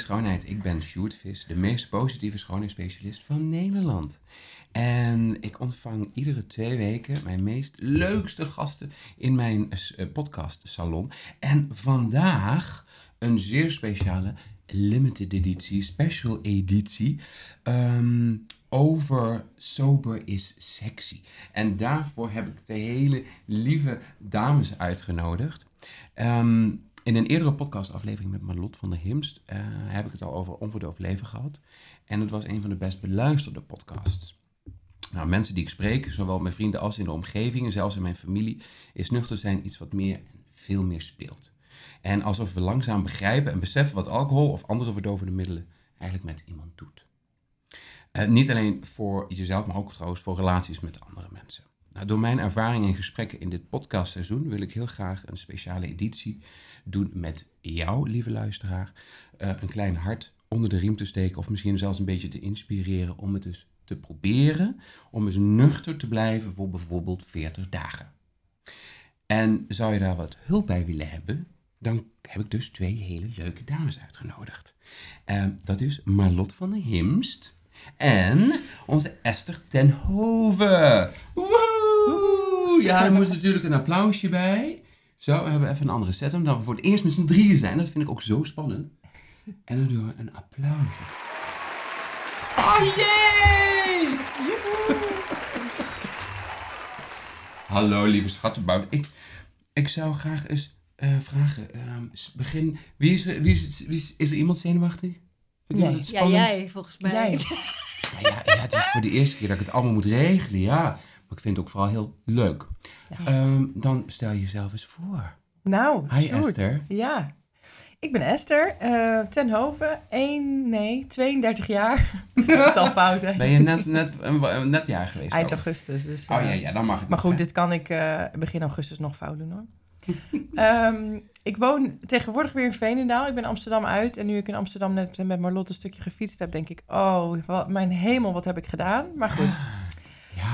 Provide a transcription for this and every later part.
schoonheid. Ik ben Sjoerd Vis, de meest positieve schoonheidsspecialist van Nederland. En ik ontvang iedere twee weken mijn meest leukste gasten in mijn uh, podcast salon. En vandaag een zeer speciale limited editie, special editie. Ehm, over sober is sexy. En daarvoor heb ik de hele lieve dames uitgenodigd. Ehm, in een eerdere podcastaflevering met Marlot van der Himst uh, heb ik het al over onverdoofd leven gehad. En het was een van de best beluisterde podcasts. Nou, mensen die ik spreek, zowel mijn vrienden als in de omgeving en zelfs in mijn familie, is nuchter zijn iets wat meer en veel meer speelt. En alsof we langzaam begrijpen en beseffen wat alcohol of andere verdovende middelen eigenlijk met iemand doet. Uh, niet alleen voor jezelf, maar ook trouwens voor relaties met andere mensen. Nou, door mijn ervaring en gesprekken in dit podcastseizoen wil ik heel graag een speciale editie doen met jou, lieve luisteraar. Uh, een klein hart onder de riem te steken of misschien zelfs een beetje te inspireren om het dus te proberen om eens nuchter te blijven voor bijvoorbeeld 40 dagen. En zou je daar wat hulp bij willen hebben, dan heb ik dus twee hele leuke dames uitgenodigd. Uh, dat is Marlot van der Himst en onze Esther ten Hove. Woehoe! Ja, er moest natuurlijk een applausje bij. Zo, we hebben even een andere set, omdat we voor het eerst met z'n drieën zijn. Dat vind ik ook zo spannend. En dan doen we een applausje. Oh jee! Hallo lieve schattenbout. Ik, ik zou graag eens uh, vragen. Uh, begin. Wie is, wie, is, wie is, is er iemand zenuwachtig? Nee. Het ja, jij volgens mij. Jij. Ja, ja, ja, het is voor de eerste keer dat ik het allemaal moet regelen. Ja, maar ik vind het ook vooral heel leuk. Ja. Um, dan stel jezelf eens voor. Nou, Hi Esther. Ja, ik ben Esther, uh, ten Hoven, 1, nee, 32 jaar. dat al fout, hè? Ben je net, net, net jaar geweest? Eind augustus. Dus, uh, oh ja, ja, dan mag ik. Maar goed, dit kan ik uh, begin augustus nog fout doen hoor. um, ik woon tegenwoordig weer in Veenendaal. Ik ben Amsterdam uit. En nu ik in Amsterdam net met Marlotte een stukje gefietst heb, denk ik... Oh, wat, mijn hemel, wat heb ik gedaan? Maar goed, ah.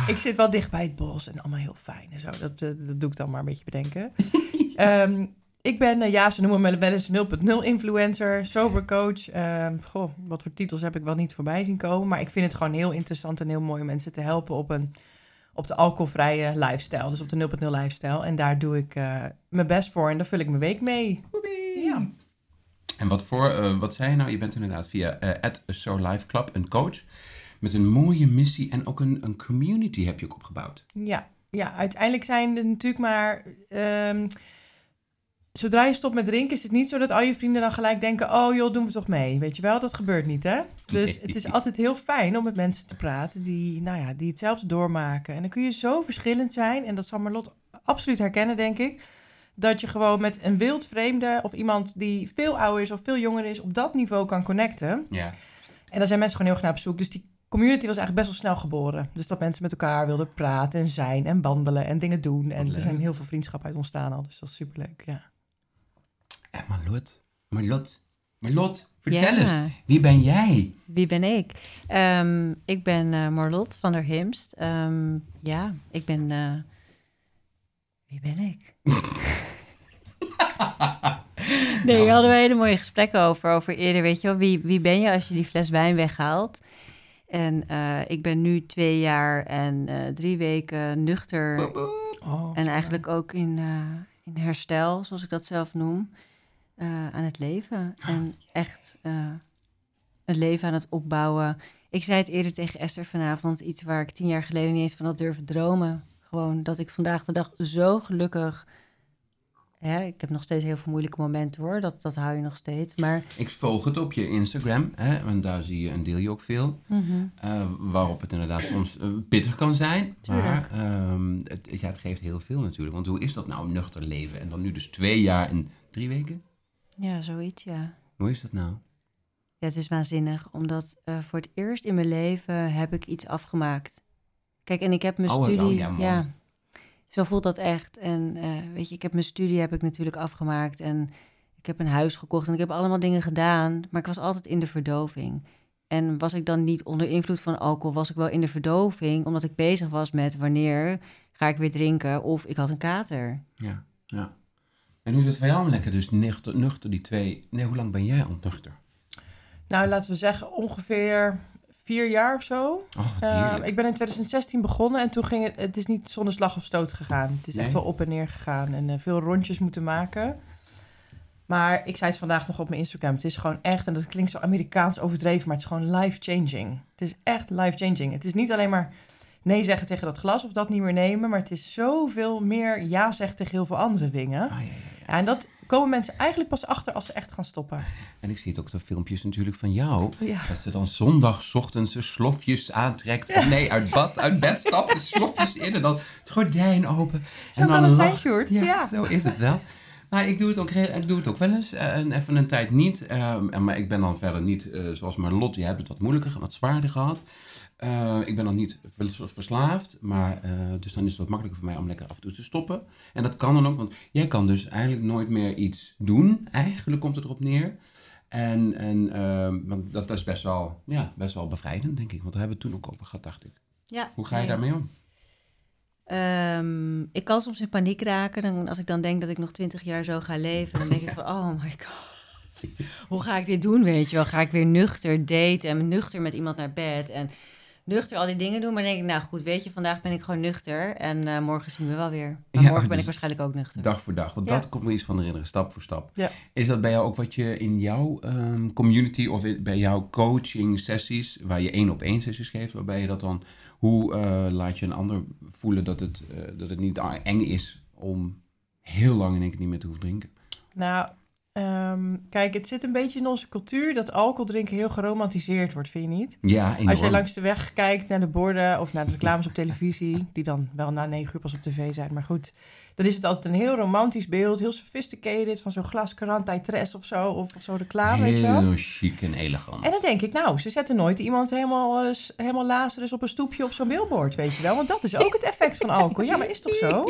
Ik zit wel dicht bij het bos en allemaal heel fijn en zo. Dat, dat, dat doe ik dan maar een beetje bedenken. um, ik ben, uh, ja, ze noemen me wel eens 0.0 influencer, sober coach. Uh, goh, wat voor titels heb ik wel niet voorbij zien komen. Maar ik vind het gewoon heel interessant en heel mooi om mensen te helpen op, een, op de alcoholvrije lifestyle. Dus op de 0.0 lifestyle. En daar doe ik uh, mijn best voor en daar vul ik mijn week mee. Ja. En wat voor, uh, wat zei je nou? Je bent inderdaad via at So Life Club een coach. Met een mooie missie en ook een, een community heb je ook opgebouwd. Ja, ja uiteindelijk zijn er natuurlijk maar... Um, zodra je stopt met drinken, is het niet zo dat al je vrienden dan gelijk denken: oh joh, doen we toch mee. Weet je wel, dat gebeurt niet, hè? Dus het is altijd heel fijn om met mensen te praten die, nou ja, die hetzelfde doormaken. En dan kun je zo verschillend zijn, en dat zal Marlot absoluut herkennen, denk ik. Dat je gewoon met een wild vreemde of iemand die veel ouder is of veel jonger is, op dat niveau kan connecten. Ja. En daar zijn mensen gewoon heel erg naar op zoek. Dus die community was eigenlijk best wel snel geboren. Dus dat mensen met elkaar wilden praten en zijn en wandelen en dingen doen. En er zijn heel veel vriendschappen uit ontstaan al. Dus dat is superleuk, ja. En Marlot, Marlot, Marlot, vertel eens, wie ben jij? Wie ben ik? Um, ik ben uh, Marlot van der Himst. Um, ja, ik ben... Uh, wie ben ik? nee, we hadden we hele mooie gesprekken over, over eerder, weet je wel. Wie, wie ben je als je die fles wijn weghaalt? En uh, ik ben nu twee jaar en drie weken nuchter. Oh, en eigenlijk ook in, in herstel, zoals ik dat zelf noem. Uh, aan het leven. En echt uh, een leven aan het opbouwen. Ik zei het eerder tegen Esther vanavond, iets waar ik tien jaar geleden niet eens van had durven dromen. Gewoon dat ik vandaag de dag zo gelukkig. Ja, ik heb nog steeds heel veel moeilijke momenten hoor, dat, dat hou je nog steeds. Maar... Ik volg het op je Instagram, hè, want daar zie je en deel je ook veel. Mm uh, waarop het inderdaad soms bitter kan zijn. Tuurlijk. Maar um, het, ja, het geeft heel veel natuurlijk. Want hoe is dat nou, nuchter leven? En dan nu dus twee jaar en drie weken? Ja, zoiets, ja. Hoe is dat nou? Ja, het is waanzinnig, omdat uh, voor het eerst in mijn leven heb ik iets afgemaakt. Kijk, en ik heb mijn oh, studie... Oh, ja, ja, zo voelt dat echt. En uh, weet je, ik heb mijn studie heb ik natuurlijk afgemaakt en ik heb een huis gekocht en ik heb allemaal dingen gedaan, maar ik was altijd in de verdoving. En was ik dan niet onder invloed van alcohol, was ik wel in de verdoving, omdat ik bezig was met wanneer ga ik weer drinken of ik had een kater. Ja, ja. En hoe is het voor jou lekker? Dus nuchter, nuchter die twee... Nee, hoe lang ben jij ontnuchter? Nou, laten we zeggen ongeveer vier jaar of zo. Oh, Uh, heerlijk. ik ben in 2016 begonnen en toen ging het... Het is niet zonder slag of stoot gegaan. Het is echt wel op en neer gegaan en eh, veel rondjes moeten maken. Maar ik zei het vandaag nog op mijn Instagram. Het is gewoon echt, en dat klinkt zo Amerikaans overdreven, maar het is gewoon life-changing. Het is echt life-changing. Het is niet alleen maar nee zeggen tegen dat glas of dat niet meer nemen, maar het is zoveel meer ja zeggen tegen heel veel andere dingen. Ah, ja, ja, ja. En dat komen mensen eigenlijk pas achter als ze echt gaan stoppen. En ik zie het ook op filmpjes natuurlijk van jou. Ja. Dat ze dan zondagochtends de slofjes aantrekt. Nee, uit bad, uit bed stapt, de slofjes in en dan het gordijn open. Zo en dan kan het zijn, Sjoerd. Ja, zo is het wel. Maar ik doe het ook, ik doe het ook wel eens. eh, en even een tijd niet. ehm, maar ik ben dan verder niet, eh, zoals Marlot, jij hebt het wat moeilijker, wat zwaarder gehad. Eh, ik ben nog niet vers- verslaafd, maar eh, dus dan is het wat makkelijker voor mij om lekker af en toe te stoppen. En dat kan dan ook, want jij kan dus eigenlijk nooit meer iets doen. Eigenlijk komt het erop neer. En, en ehm, want dat is best wel, ja, best wel bevrijdend, denk ik. Want daar hebben we het toen ook over gehad, dacht ik. Ja, Hoe ga je nee. daarmee om? Ehm, ik kan soms in paniek raken. Dan, als ik dan denk dat ik nog twintig jaar zo ga leven, dan denk ik van, oh my god. Hoe ga ik dit doen, weet je wel? Ga ik weer nuchter daten en nuchter met iemand naar bed en nuchter al die dingen doen? Maar dan denk ik, nou goed, weet je, vandaag ben ik gewoon nuchter en eh, morgen zien we wel weer. Maar Ja, morgen ben dus- ik waarschijnlijk ook nuchter. Dag voor dag. Want Ja. dat komt me iets van herinneren, stap voor stap. Ja. Is dat bij jou ook wat je in jouw ehm, community of in- bij jouw coaching sessies, waar je één op één sessies geeft, waarbij je dat dan, hoe eh, laat je een ander voelen dat het, eh, dat het niet eng is om heel lang in één keer niet meer te hoeven drinken? Nou, ehm, kijk, het zit een beetje in onze cultuur dat alcohol drinken heel geromantiseerd wordt, vind je niet? Ja, enorm. Als je langs de weg kijkt naar de borden of naar de reclames op televisie, die dan wel na negen uur pas op tv zijn, maar goed, dan is het altijd een heel romantisch beeld, heel sophisticated, van zo'n glas Carantai of zo, of zo'n reclame, weet je wel? Heel chic en elegant. En dan denk ik, nou, ze zetten nooit iemand helemaal, eh, helemaal Lazarus op een stoepje op zo'n billboard, weet je wel? Want dat is ook het effect van alcohol. Ja, maar is toch zo?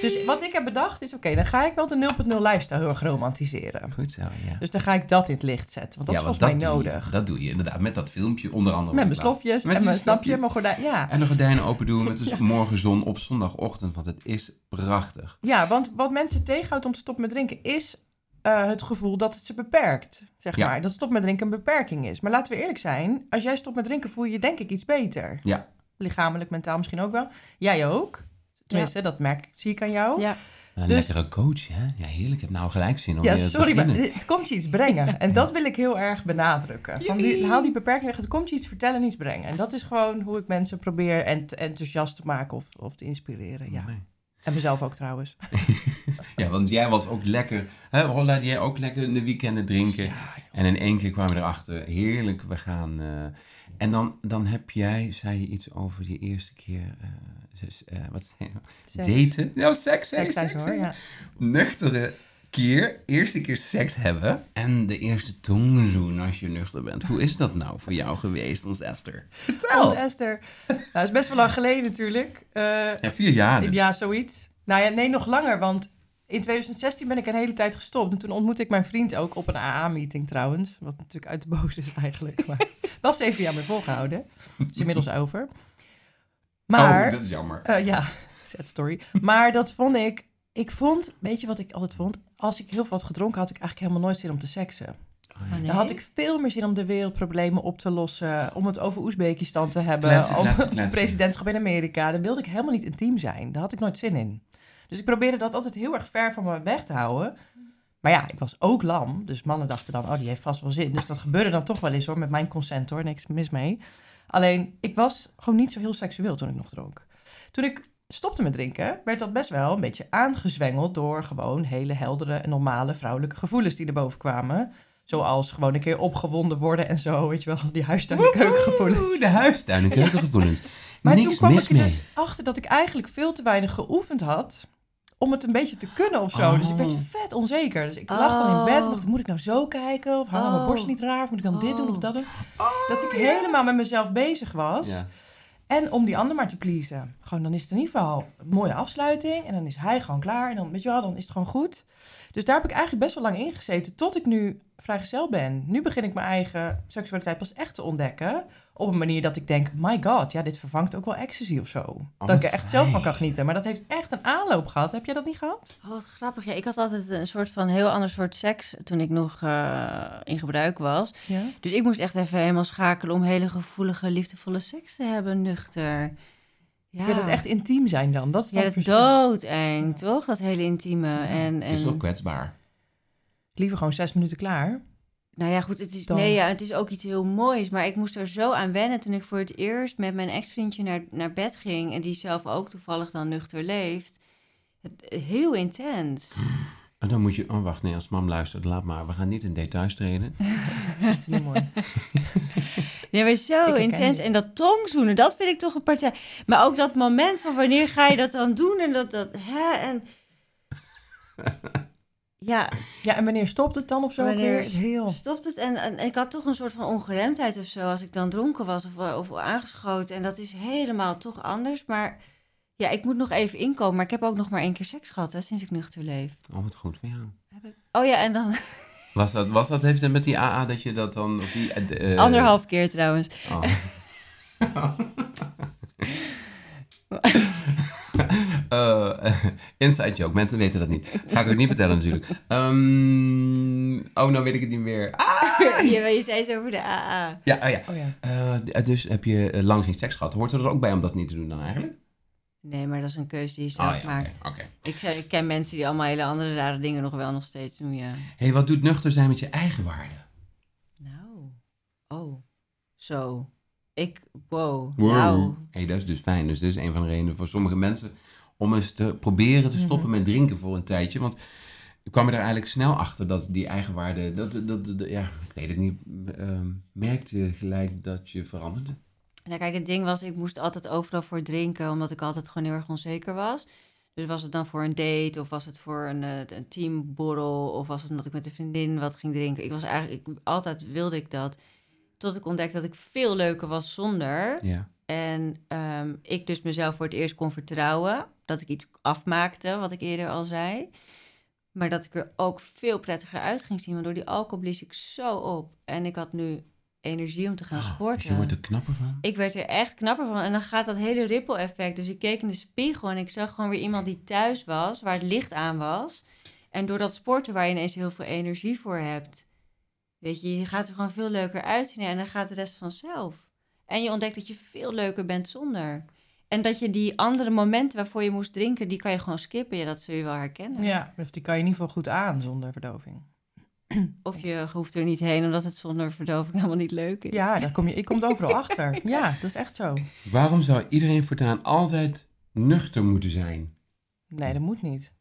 Dus wat ik heb bedacht is, oké, dan ga ik wel de 0.0 lifestyle heel erg romantiseren. Goed zo, ja. Dus dan ga ik dat in het licht zetten, want dat ja, is volgens mij je. nodig. dat doe je inderdaad, met dat filmpje onder andere. Met mijn slofjes Met en mijn snapje, mijn gordijn, ja. En de gordijnen open doen met de morgenzon op zondagochtend, want het is prachtig. Ja, want wat mensen tegenhoudt om te stoppen met drinken is eh, het gevoel dat het ze beperkt. Zeg Ja. maar, dat stoppen met drinken een beperking is. Maar laten we eerlijk zijn, als jij stopt met drinken voel je je denk ik iets beter. Ja. Lichamelijk, mentaal misschien ook wel. Jij ook. Tenminste, dat merk ik, zie ik aan jou. Ja, Een Dus- lekkere coach, hè? Ja, heerlijk. Ik heb nou gelijk zin om Ja, weer te sorry, maar het komt je iets brengen. En dat wil ik heel erg benadrukken. Van die, haal die beperking weg. Het komt je iets vertellen en iets brengen. En dat is gewoon hoe ik mensen probeer ent- enthousiast te maken of, of te inspireren. Ja. Nee. En mezelf ook trouwens. Ja, want jij was ook lekker, hè, Rolla, jij ook lekker in de weekenden drinken. Ja. En in één keer kwamen we erachter, heerlijk, we gaan... eh, en dan, dan heb jij, zei je iets over die eerste keer, eh, zes- eh, wat zei je? Seks. Daten? Ja, seks, Seks, hoor. Ja. Nuchtere keer, eerste keer seks hebben. En de eerste tongzoen als je nuchter bent. Hoe is dat nou voor jou geweest, ons Esther? Vertel! Als Esther. Nou, dat is best wel lang geleden natuurlijk. Eh, Ja, vier jaar dus. Ja, zoiets. Nou ja, nee, nog langer, want in 2016 ben ik een hele tijd gestopt. En toen ontmoette ik mijn vriend ook op een AA-meeting trouwens. Wat natuurlijk uit de boos is eigenlijk. Maar wel zeven jaar mee volgehouden. Is inmiddels over. Maar, Oh, dat is jammer. eh, ja, sad story. Maar dat vond ik, ik vond, weet je wat ik altijd vond? Als ik heel veel had gedronken, had ik eigenlijk helemaal nooit zin om te seksen. Oh, nee. Dan had ik veel meer zin om de wereldproblemen op te lossen. Om het over Oezbekistan te hebben. Kletsen, het kletsen. presidentschap in Amerika. Dan wilde ik helemaal niet intiem zijn. Daar had ik nooit zin in. Dus ik probeerde dat altijd heel erg ver van me weg te houden. Maar ja, ik was ook lam. Dus mannen dachten dan, oh, die heeft vast wel zin. Dus dat gebeurde dan toch wel eens hoor, met mijn consent hoor. Niks mis mee. Alleen, ik was gewoon niet zo heel seksueel toen ik nog dronk. Toen ik stopte met drinken, werd dat best wel een beetje aangezwengeld door gewoon hele heldere en normale vrouwelijke gevoelens die erboven kwamen. Zoals gewoon een keer opgewonden worden en zo, weet je wel, die huistuin- en keukengevoelens. De huistuin en keukengevoelens. Maar Niks toen kwam ik er mee. dus achter dat ik eigenlijk veel te weinig geoefend had om het een beetje te kunnen of zo. Dus ik werd Oh. vet onzeker. Dus ik lag dan in bed en Oh. dacht, moet ik nou zo kijken? Of hangen mijn Oh. borst niet raar? Of moet ik dan dit doen of Oh. dat doen? dat ik helemaal met mezelf bezig was. Ja. En om die ander maar te pleasen. Gewoon, dan is het in ieder geval een mooie afsluiting. En dan is hij gewoon klaar. En dan, weet je dan is het gewoon goed. Dus daar heb ik eigenlijk best wel lang in gezeten. Tot ik nu vrijgezel ben. Nu begin ik mijn eigen seksualiteit pas echt te ontdekken. Op een manier dat ik denk, my god, ja, dit vervangt ook wel ecstasy of zo. dat Oh, wat ik er echt zelf van kan genieten. Maar dat heeft echt een aanloop gehad. Heb jij dat niet gehad? Oh, wat grappig. Ja, ik had altijd een soort van heel ander soort seks toen ik nog eh, in gebruik was. Ja. Dus ik moest echt even helemaal schakelen om hele gevoelige, liefdevolle seks te hebben, nuchter. Ja, Ja, dat echt intiem zijn dan. Dat is dan Ja, dat verschil. doodeng, toch? Dat hele intieme. En, Het is wel en, kwetsbaar. Liever gewoon zes minuten klaar. Nou ja, goed, het is, Dan- nee, ja, het is ook iets heel moois. Maar ik moest er zo aan wennen toen ik voor het eerst met mijn ex-vriendje naar, naar bed ging. En die zelf ook toevallig dan nuchter leeft. Het, heel intens. En dan moet je... Oh, wacht, nee, als mam luistert, laat maar. We gaan niet in details treden. Dat is niet mooi. Ja, maar zo intens. je. En dat tongzoenen, dat vind ik toch een partij. Maar ook dat moment van wanneer ga je dat dan doen? En dat, dat, hè? En... Ja, Ja, en wanneer stopt het dan of zo? Wanneer heel... stopt het? En, en ik had toch een soort van ongeremdheid of zo als ik dan dronken was of, of aangeschoten. En dat is helemaal toch anders. Maar ja, ik moet nog even inkomen. Maar ik heb ook nog maar één keer seks gehad hè, sinds ik nuchter leef. Oh, wat goed van jou. Heb ik... Oh ja, en dan Was dat, was dat heeft het met die AA dat je dat dan... Of die, eh, eh, anderhalf keer trouwens. Oh. Eh, inside joke, mensen weten dat niet. Ga ik ook niet vertellen natuurlijk. Ehm, oh, nou weet ik het niet meer. Ah! je, je zei zo over de AA. Ja, oh ja. Oh ja. Eh, dus heb je eh, lang geen seks gehad. Hoort er ook bij om dat niet te doen dan eigenlijk? Nee, maar dat is een keuze die je zelf Ah, ja, oké, maakt. oké. Ik, zei, ik ken mensen die allemaal hele andere rare dingen nog wel nog steeds doen, ja. hey, wat doet nuchter zijn met je eigen waarde? Nou, oh, zo. Ik, wow, Wow. nou. hey, dat is dus fijn. Dus dit is een van de redenen voor sommige mensen om eens te proberen te stoppen met drinken voor een tijdje. Want ik kwam er eigenlijk snel achter dat die eigenwaarde, dat, dat, ja, ik weet het niet, ehm, merkte gelijk dat je veranderde. Nou kijk, het ding was, ik moest altijd overal voor drinken, omdat ik altijd gewoon heel erg onzeker was. Dus was het dan voor een date, of was het voor een, eh, een teamborrel, of was het omdat ik met een vriendin wat ging drinken. Ik was eigenlijk, ik, altijd wilde ik dat. Tot ik ontdekte dat ik veel leuker was zonder. Ja. En ehm, ik dus mezelf voor het eerst kon vertrouwen. Dat ik iets afmaakte, wat ik eerder al zei. Maar dat ik er ook veel prettiger uit ging zien. Want door die alcohol blies ik zo op. En ik had nu energie om te gaan Ah, sporten. Dus je wordt er knapper van? Ik werd er echt knapper van. En dan gaat dat hele ripple effect. Dus ik keek in de spiegel en ik zag gewoon weer iemand die thuis was, waar het licht aan was. En door dat sporten waar je ineens heel veel energie voor hebt. Weet je, je gaat er gewoon veel leuker uitzien en dan gaat de rest vanzelf. En je ontdekt dat je veel leuker bent zonder. En dat je die andere momenten waarvoor je moest drinken, die kan je gewoon skippen. Ja, dat zul je wel herkennen. Ja, dus die kan je in ieder geval goed aan zonder verdoving. Of je hoeft er niet heen omdat het zonder verdoving helemaal niet leuk is. Ja, daar kom je, ik kom er overal achter. Ja, dat is echt zo. Waarom zou iedereen voortaan altijd nuchter moeten zijn? Nee, dat moet niet.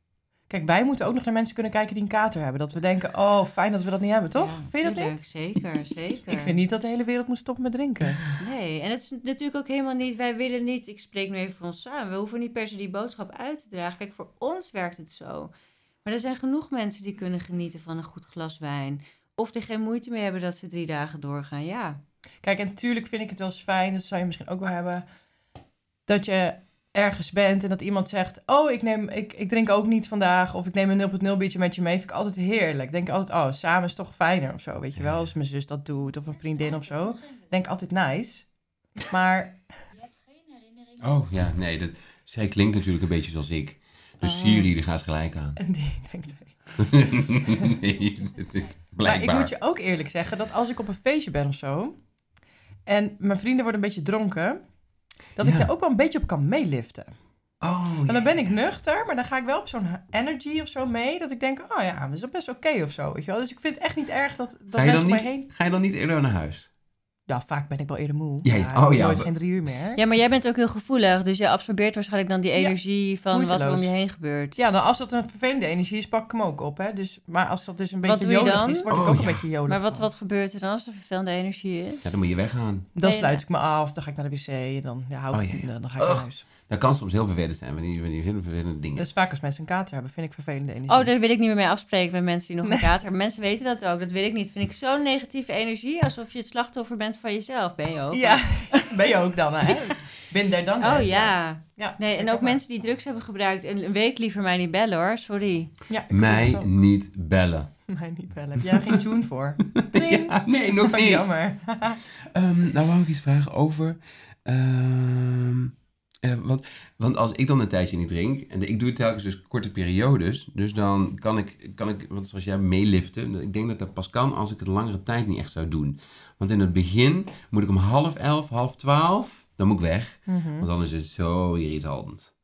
Kijk, wij moeten ook nog naar mensen kunnen kijken die een kater hebben. Dat we denken, oh, fijn dat we dat niet hebben, toch? Ja, Vind je dat tuurlijk. niet? Zeker, zeker. Ik vind niet dat de hele wereld moet stoppen met drinken. Nee, en het is natuurlijk ook helemaal niet, wij willen niet, ik spreek nu even voor ons samen, we hoeven niet per se die boodschap uit te dragen. Kijk, voor ons werkt het zo. Maar er zijn genoeg mensen die kunnen genieten van een goed glas wijn. Of er geen moeite mee hebben dat ze drie dagen doorgaan, ja. Kijk, en natuurlijk vind ik het wel eens fijn, dat zou je misschien ook wel hebben, dat je ergens bent en dat iemand zegt, oh, ik, neem, ik, ik drink ook niet vandaag, of ik neem een 0.0 biertje met je mee, vind ik altijd heerlijk. Denk altijd, oh, samen is toch fijner of zo, weet je wel, als mijn zus dat doet, of een vriendin of zo. Denk altijd nice. Maar, Oh ja, nee, dat, zij klinkt natuurlijk een beetje zoals ik. Dus Oh. Siri, die gaat gelijk aan. en die denkt, nee, is Maar blijkbaar. ik moet je ook eerlijk zeggen dat als ik op een feestje ben of zo. en mijn vrienden worden een beetje dronken. Dat ik daar ook wel een beetje op kan meeliften. Oh, En dan ja. ben ik nuchter, maar dan ga ik wel op zo'n energy of zo mee. dat ik denk, oh ja, dat is best oké of zo. Weet je wel? Dus ik vind het echt niet erg dat, dat mensen om mij heen. ga je dan niet eerder naar huis? Ja, vaak ben ik wel eerder moe. Ja, Ja, oh ik ja, nooit geen drie uur meer. Ja, maar jij bent ook heel gevoelig, dus je absorbeert waarschijnlijk dan die Ja, energie van wat er om je heen gebeurt. Ja, dan als dat een vervelende energie is, pak ik hem ook op. Hè? Dus, maar als dat dus een beetje jolig dan? is, word ik Oh, ook ja. een beetje jolig maar wat, van. wat gebeurt er dan als er vervelende energie is? Ja, dan moet je weggaan. Dan Nee, sluit ik me af, dan ga ik naar de wc en dan, ja, hou Oh, ik, ja, ja. dan, dan ga ik naar huis. Dat kan soms heel vervelend zijn, wanneer je vervelende dingen. Dus vaak als mensen een kater hebben, vind ik vervelende energie. Oh, daar wil ik niet meer mee afspreken met mensen die nog een kater hebben. Mensen weten dat ook, dat wil ik niet. Vind ik zo'n negatieve energie, alsof je het slachtoffer bent van jezelf. Ben je ook? Ja, ben je ook dan, hè? Ben daar dan? Oh ja. ja. Nee, en ook mensen die drugs hebben gebruikt en een week liever mij niet bellen hoor. Sorry. Ja, Mij niet bellen. Mij niet bellen. Heb jij er geen tune voor? Ja, nee, nog Oh, niet. jammer. Ehm, nou wou ik iets vragen over... ehm, eh, want, want als ik dan een tijdje niet drink... en ik doe het telkens dus korte periodes... dus dan kan ik, kan ik want zoals jij, meeliften. Ik denk dat dat pas kan als ik het langere tijd niet echt zou doen. Want in het begin moet ik om half elf, half twaalf... dan moet ik weg. Mhm. Want dan is het zo irritant.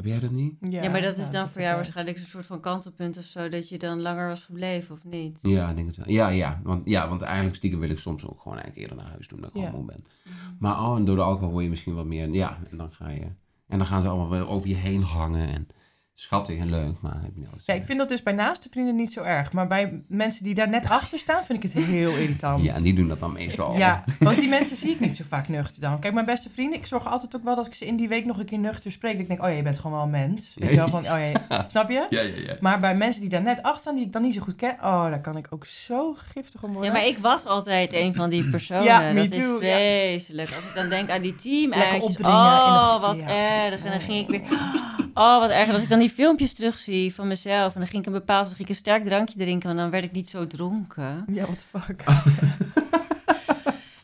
Heb jij dat niet? Ja, maar dat is nou, dan voor jou waarschijnlijk een soort van kantelpunt of zo, dat je dan langer was gebleven of niet? Ja, ik denk het wel. Ja, ja. Want, ja, want eigenlijk stiekem wil ik soms ook gewoon eigenlijk eerder naar huis doen, dat ik Ja. gewoon moe ben. Maar oh, en door de alcohol word je misschien wat meer... Ja, en dan ga je... En dan gaan ze allemaal weer over je heen hangen en schattig en leuk, maar heb je niet altijd Ja, ik vind dat dus bij naaste vrienden niet zo erg. Maar bij mensen die daar net achter staan, vind ik het heel irritant. Ja, en die doen dat dan meestal. Ja, want die mensen zie ik niet zo vaak nuchter dan. Kijk, mijn beste vrienden, ik zorg altijd ook wel dat ik ze in die week nog een keer nuchter spreek. Dat ik denk, oh ja, je bent gewoon wel een mens. Weet je wel, van, oh ja, snap je? Ja, ja, ja. Maar bij mensen die daar net achter staan, die ik dan niet zo goed ken, oh, daar kan ik ook zo giftig om worden. Ja, maar ik was altijd een van die personen. Ja, me dat is ja. vreselijk. Als ik dan denk aan die team Oh, wat ja. erg. En dan ging ik weer... Oh, wat erg. Als ik dan die filmpjes terugzie van mezelf... en dan ging ik een bepaald... ging ik een sterk drankje drinken... en dan werd ik niet zo dronken. Ja, what the fuck.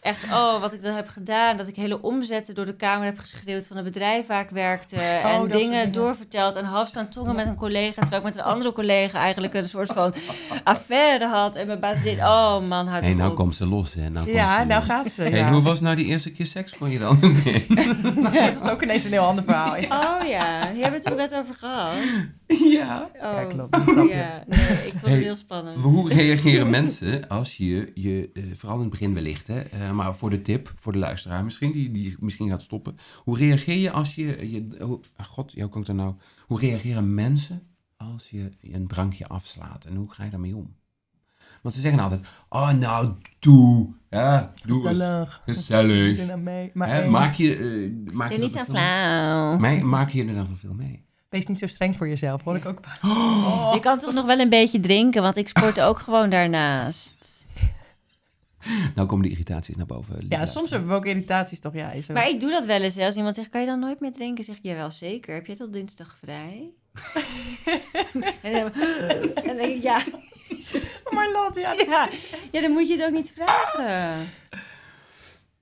Echt, oh, wat ik dan heb gedaan. Dat ik hele omzetten door de kamer heb geschreeuwd... van het bedrijf waar ik werkte. en Oh, soort dingen doorverteld. En half staan tongen met een collega... terwijl ik met een andere collega eigenlijk... een soort van affaire had. En mijn baas deed... Oh man, houd Hé, toch nou op. komt ze los, hè. Nou komt Ja, ze nou los. gaat ze. Hey, ja. hoe was nou die eerste keer seks voor je dan? Nee. dat is ook ineens een heel ander verhaal. Ja, Oh ja, hier hebben we het er net over gehad. ja. Oh, Ja, klopt. Ja, nee, ik vond Hey, het heel spannend. Hoe reageren mensen als je, je eh, vooral in het begin wellicht, hè, eh, maar voor de tip, voor de luisteraar misschien, die, die misschien gaat stoppen. Hoe reageer je als je, je hoe- ah, god, jou kan ik er nou, hoe reageren mensen als je een drankje afslaat en hoe ga je daarmee om? Want ze zeggen altijd, oh nou, doe, ja, doe eens, Gezellig. gezellig. Doe nou. Maar Hè, maak je, eh, maak je niet dat flauw. Maak je er dan nog veel mee? Wees niet zo streng voor jezelf, hoor ik ook. Je kan toch nog wel een beetje drinken, want ik sport ook gewoon daarnaast. Nou komen de irritaties naar boven. Ja, soms hebben we ook irritaties, toch? Ja, is. Maar ik doe dat wel eens. hè. Als iemand zegt, kan je dan nooit meer drinken? Zeg ik, jawel, zeker. Heb je tot dinsdag vrij? en, dan, en dan denk ik, ja, Maar Lot, ja. ja, ja, dan moet je het ook niet vragen.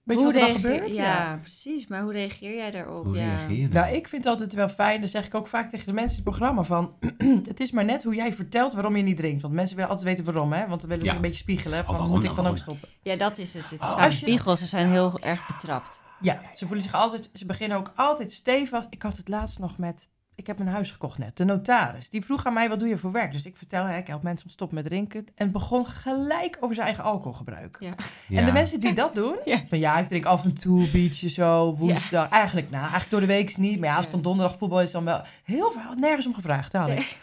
Weet je wat er dan gebeurt? Ja, precies. Maar hoe reageer jij daarop? Hoe ja. reageer je dan? Nou, ik vind het altijd wel fijn, dat zeg ik ook vaak tegen de mensen in het programma, van het is maar net hoe jij vertelt waarom je niet drinkt. Want mensen willen altijd weten waarom, hè? Want dan willen ze Ja. een beetje spiegelen, van waarom moet ik dan? dan ook stoppen? Ja, dat is het. Het is Oh, spiegels. Ze zijn heel erg betrapt. Ja, ze voelen zich altijd, ze beginnen ook altijd stevig. Ik had het laatst nog met, ik heb een huis gekocht net, de notaris. Die vroeg aan mij, wat doe je voor werk? Dus ik vertel, hè, ik help mensen om te stoppen met drinken. En begon gelijk over zijn eigen alcoholgebruik. Ja. Ja. En de mensen die dat doen, Ja. van ja, ik drink af en toe een biertje zo, woensdag. Eigenlijk, nou, eigenlijk door de week niet. Maar ja, als het Ja. dan donderdag voetbal is, dan wel heel veel, nergens om gevraagd, had ik.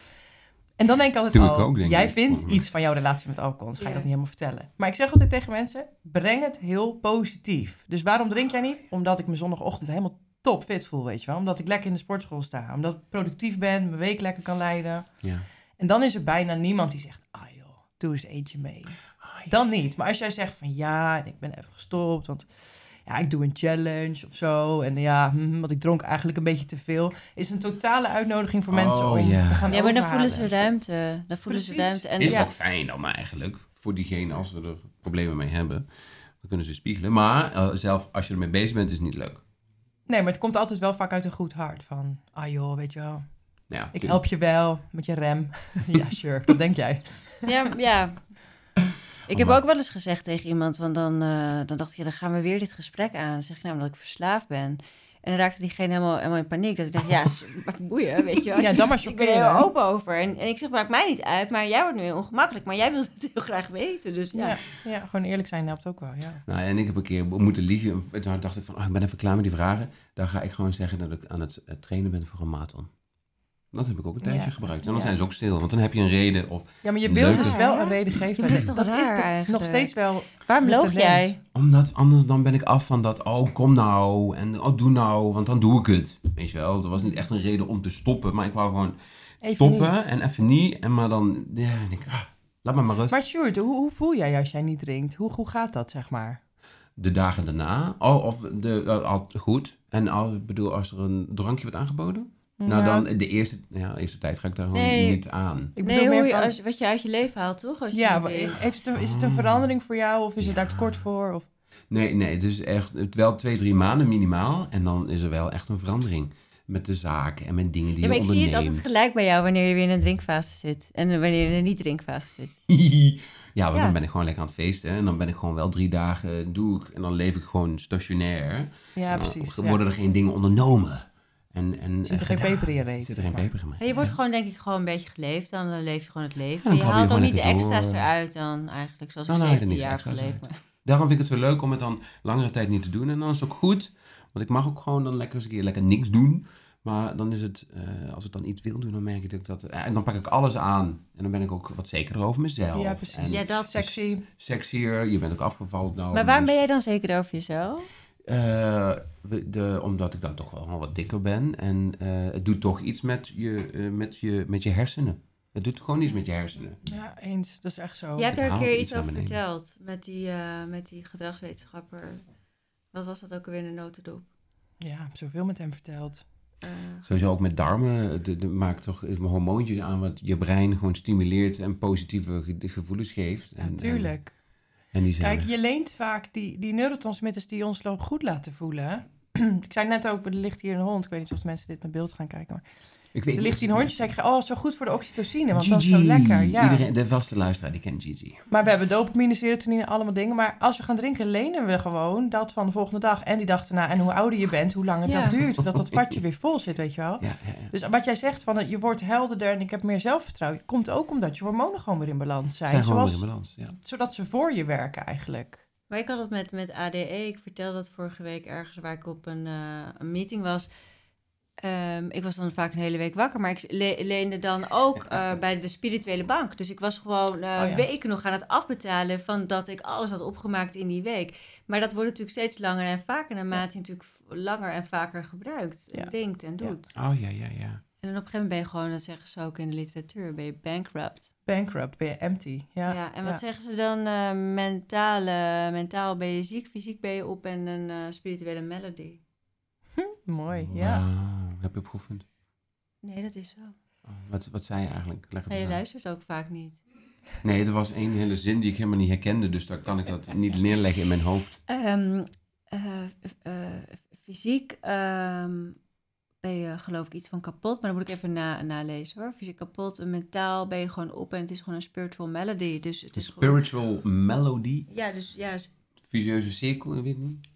En dan denk ik altijd, ik oh, ook, denk jij ik. vindt iets van jouw relatie met alcohol, dus ga je Ja. dat niet helemaal vertellen. Maar ik zeg altijd tegen mensen, breng het heel positief. Dus waarom drink jij niet? Omdat ik me zondagochtend helemaal top fit voel, weet je wel. Omdat ik lekker in de sportschool sta. Omdat ik productief ben, mijn week lekker kan leiden. Ja. En dan is er bijna niemand die zegt, ah joh, doe eens eentje mee. Dan niet. Maar als jij zegt van ja, en ik ben even gestopt, want ja, ik doe een challenge of zo. En ja, hm, want ik dronk eigenlijk een beetje te veel. Is een totale uitnodiging voor Oh, mensen om ja. te gaan Ja, maar dan voelen ze ruimte. Dan voelen ze Precies. ruimte. En Is ja, ook fijn dan eigenlijk. Voor diegene als we er problemen mee hebben. Dan kunnen ze spiegelen. Maar eh, zelf als je ermee bezig bent is het niet leuk. Nee, maar het komt altijd wel vaak uit een goed hart. Van, ah joh, weet je wel, Ja, ik help je wel met je rem. ja, sure, dat denk jij. ja, ja. Ik heb maar- ook wel eens gezegd tegen iemand, want dan, eh, dan dacht ik, ja, dan gaan we weer dit gesprek aan. Dan zeg ik nou, omdat ik verslaafd ben. En dan raakte diegene helemaal, helemaal in paniek. Dat ik dacht, ja, boeien, weet je wel. Ja, dan maar Ik ben er heel open over. En, en ik zeg, maakt mij niet uit, maar jij wordt nu heel ongemakkelijk. Maar jij wilt het heel graag weten, dus ja. Ja. ja, gewoon eerlijk zijn helpt ook wel, ja. Nou, en ik heb een keer moeten liegen. En Toen dacht ik van, oh, ik ben even klaar met die vragen. Dan ga ik gewoon zeggen dat ik aan het trainen ben voor een marathon. Dat heb ik ook een tijdje Ja. gebruikt. En dan Ja. zijn ze ook stil. Want dan heb je een reden. Of, Ja, maar je wilt Leuke- dus wel een reden geven. Dat is toch dat is raar toch eigenlijk? nog steeds wel Waarom loog tendens. jij? omdat anders dan ben ik af van dat, oh kom nou. En oh doe nou, want dan doe ik het. Weet je wel, er was niet echt een reden om te stoppen. Maar ik wou gewoon Even stoppen niet. en even niet. En maar dan, ja, denk ik, ah, laat me maar rust. Maar Sjoerd, hoe, hoe voel jij als jij niet drinkt? Hoe, hoe gaat dat, zeg maar? de dagen daarna. Oh, of de, uh, al, goed. En als, ik bedoel, als er een drankje wordt aangeboden. Nou, Ja. dan de eerste, ja, de eerste tijd ga ik daar gewoon Nee. niet aan. Ik bedoel Nee, meer hoe je, van- als, wat je uit je leven haalt, toch? Als je Ja, heeft het is het een verandering voor jou of is het daar tekort voor? Of... Nee, nee, het is echt het wel twee, drie maanden minimaal. En dan is er wel echt een verandering. Met de zaken en met dingen die Ja, maar je ik zie het onderneemt. altijd gelijk bij jou wanneer je weer in een drinkfase zit. En wanneer je in een niet-drinkfase zit. ja, want Ja. dan ben ik gewoon lekker aan het feesten. En dan ben ik gewoon wel drie dagen, doe ik. En dan leef ik gewoon stationair. Ja, Dan precies. worden er geen dingen ondernomen. En, en, Zit er geen peper in je reet, Zit er geen peper in mijn je wordt gewoon denk ik gewoon een beetje geleefd. Dan leef je gewoon het leven. Ja, je haalt ook niet de extra's door. eruit dan eigenlijk. Zoals ik Nou, nou, er 17 niks jaar geleefd. Daarom vind ik het zo leuk om het dan langere tijd niet te doen. En dan is het ook goed. Want ik mag ook gewoon dan lekker eens een keer lekker niks doen. Maar dan is het, eh, als ik dan iets wil doen, dan merk ik dat ik dat... eh, en dan pak ik alles aan. En dan ben ik ook wat zekerder over mezelf. Ja, precies. En Ja, dat. Sexy. sexier, je bent ook afgevallen nou. Maar waarom dus- ben jij dan zeker over jezelf? Eh, de, omdat ik dan toch wel gewoon wat dikker ben. En eh, het doet toch iets met je, eh, met, je, met je hersenen. Het doet gewoon iets met je hersenen. Ja, eens. Dat is echt zo. Jij hebt het er een keer iets over verteld. Met die, eh, met die gedragswetenschapper. Wat was dat ook alweer in de notendop? Ja, ik heb zoveel met hem verteld. Eh, Sowieso ook met darmen. De, de, maakt toch hormoontjes aan wat je brein gewoon stimuleert en positieve ge- gevoelens geeft. Ja, en, die Kijk, je leent vaak die, die neurotransmitters die ons goed laten voelen. ik zei net ook, er ligt hier een hond. Ik weet niet of mensen dit met beeld gaan kijken. Maar ik weet er ligt of hier een het- hondje. Zei ik, oh, zo goed voor de oxytocine, want dat is zo lekker. Ja. Iedereen, de vaste luisteraar die kent Gigi. Maar we hebben dopamine, serotonine, allemaal dingen. Maar als we gaan drinken, lenen we gewoon dat van de volgende dag en die dag erna. En hoe ouder je bent, hoe langer Ja. dat duurt. Voordat dat vatje weer vol zit, weet je wel. Ja, ja, ja. Dus wat jij zegt van je wordt helderder en ik heb meer zelfvertrouwen. Komt ook omdat je hormonen gewoon weer in balans zijn. zijn gewoon zoals, in balans. Ja. zodat ze voor je werken eigenlijk. Maar ik had het met, met ADE. Ik vertelde dat vorige week ergens waar ik op een, eh, een meeting was. Ehm, ik was dan vaak een hele week wakker, maar ik le- leende dan ook eh, bij de spirituele bank. Dus ik was gewoon eh, Oh ja. weken nog aan het afbetalen van dat ik alles had opgemaakt in die week. Maar dat wordt natuurlijk steeds langer en vaker naarmate je natuurlijk langer en vaker gebruikt, Ja. drinkt en Ja. doet. Oh ja, ja, ja. En dan op een gegeven moment ben je gewoon, dat zeggen ze ook in de literatuur, ben je bankrupt. Bankrupt, ben je empty. Ja, Ja, en wat ja. zeggen ze dan? Eh, mentale, mentaal ben je ziek, fysiek ben je op en een spirituele melody. Mooi, ja. Wauw, heb je opgeoefend? Nee, dat is zo. Oh, wat, wat zei je eigenlijk? Leg het Nee, je luistert ook vaak niet. Nee, er was één hele zin die ik helemaal niet herkende, dus daar kan ik dat niet neerleggen in mijn hoofd. Ehm, eh, eh, fysiek ehm, ben je geloof ik iets van kapot, maar dan moet ik even na, nalezen hoor. Fysiek kapot, en mentaal ben je gewoon op en het is gewoon een spiritual melody. Dus het is gewoon... spiritual melody, Ja, dus ja, visieuze cirkel, ik weet niet.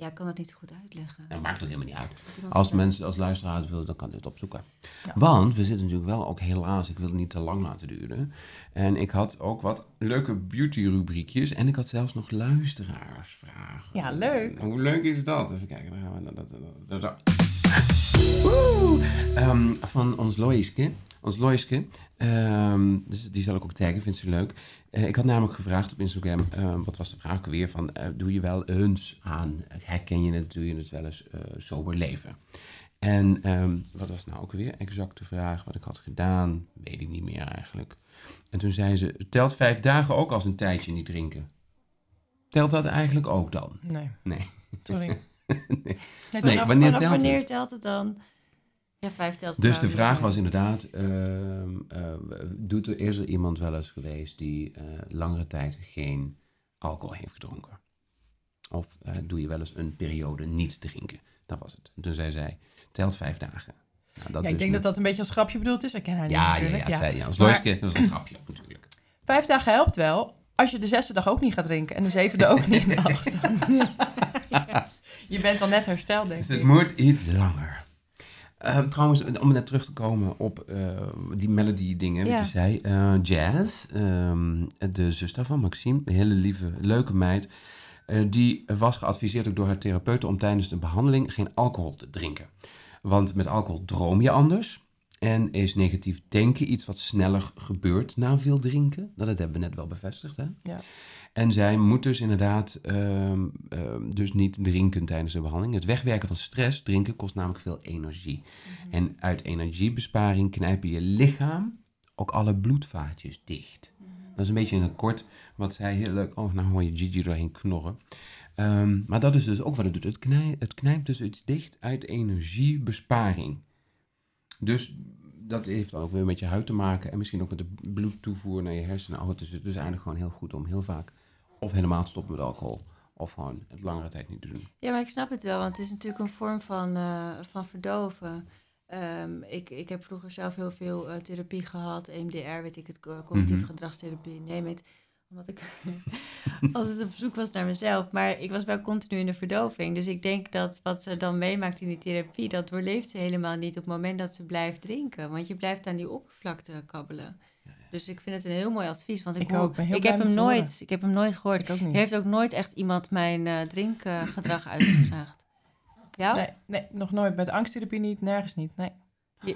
Ja, ik kan dat niet zo goed uitleggen. Dat maakt ook helemaal niet uit. Als mensen, als luisteraars willen, dan kan dit opzoeken. Ja. Want we zitten natuurlijk wel ook helaas, ik wil het niet te lang laten duren. En ik had ook wat leuke beauty rubriekjes en ik had zelfs nog luisteraarsvragen. Ja, leuk. Hoe leuk is dat? Even kijken. Dan gaan we naar dat, Ehm, van ons Loiske. Ons Loiske. Ehm, dus die zal ik ook taggen, vindt ze leuk. Eh, ik had namelijk gevraagd op Instagram, ehm, wat was de vraag weer van, eh, doe je wel eens aan, herken je het, doe je het wel eens eh, sober leven? En wat was nou ook weer exact de vraag wat ik had gedaan? Weet ik niet meer eigenlijk. En toen zei ze, telt vijf dagen ook als een tijdje niet drinken? Telt dat eigenlijk ook dan? Nee, Nee. sorry. Nee. Nee, wanneer telt wanneer het? telt het dan? Ja, vijf telt Dus de vraag was inderdaad, ehm, eh, doet er, is er iemand wel eens geweest die eh, langere tijd geen alcohol heeft gedronken? Of eh, doe je wel eens een periode niet drinken? Dat was het. En toen zei zij, telt vijf dagen. Nou, dat Ja, dus ik denk dat niet. dat een beetje als grapje bedoeld is. Ik ken haar niet Ja, ja, natuurlijk. ja, zei, ja. Als Maar- Loiske, dat is een grapje natuurlijk. Vijf dagen helpt wel. Als je de zesde dag ook niet gaat drinken en de zevende ook niet. de afstand. Je bent al net hersteld, denk Dus ik. het moet iets langer. Ehm, trouwens, om net terug te komen op eh, die melody dingen, wat Ja. je zei. eh, Jazz, ehm, de zuster van Maxime, een hele lieve, leuke meid. eh, die was geadviseerd ook door haar therapeuten om tijdens de behandeling geen alcohol te drinken. Want met alcohol droom je anders. En is negatief denken iets wat sneller gebeurt na veel drinken. Nou, dat hebben we net wel bevestigd, hè? Ja. En zij moet dus inderdaad ehm, ehm, dus niet drinken tijdens de behandeling. Het wegwerken van stress, drinken, kost namelijk veel energie. En uit energiebesparing knijp je lichaam ook alle bloedvaatjes dicht. Dat is een beetje in het kort wat zij heel leuk... Oh, nou hoor je Gigi doorheen knorren. Ehm, maar dat is dus ook wat het doet. Het, knij, het knijpt dus iets dicht uit energiebesparing. Dus dat heeft dan ook weer met je huid te maken en misschien ook met de bloedtoevoer naar je hersenen. Oh, het is dus eigenlijk gewoon heel goed om heel vaak of helemaal te stoppen met alcohol. Of gewoon het langere tijd niet te doen. Ja, maar ik snap het wel, want het is natuurlijk een vorm van, eh, van verdoven. Ehm, ik, ik heb vroeger zelf heel veel eh, therapie gehad, EMDR, weet ik het, co- cognitieve Mhm. gedragstherapie, neem het. Omdat ik altijd op zoek was naar mezelf. Maar ik was wel continu in de verdoving. Dus ik denk dat wat ze dan meemaakt in die therapie, dat doorleeft ze helemaal niet op het moment dat ze blijft drinken. Want je blijft aan die oppervlakte kabbelen. Dus ik vind het een heel mooi advies. Want ik, Ik hoor- ook, ik heb hem horen. nooit, ik heb hem nooit gehoord. Ik ook niet. Heeft ook nooit echt iemand mijn eh, drinkgedrag uitgevraagd. Ja? Nee, nee, nog nooit. Met angsttherapie niet, nergens niet. Nee.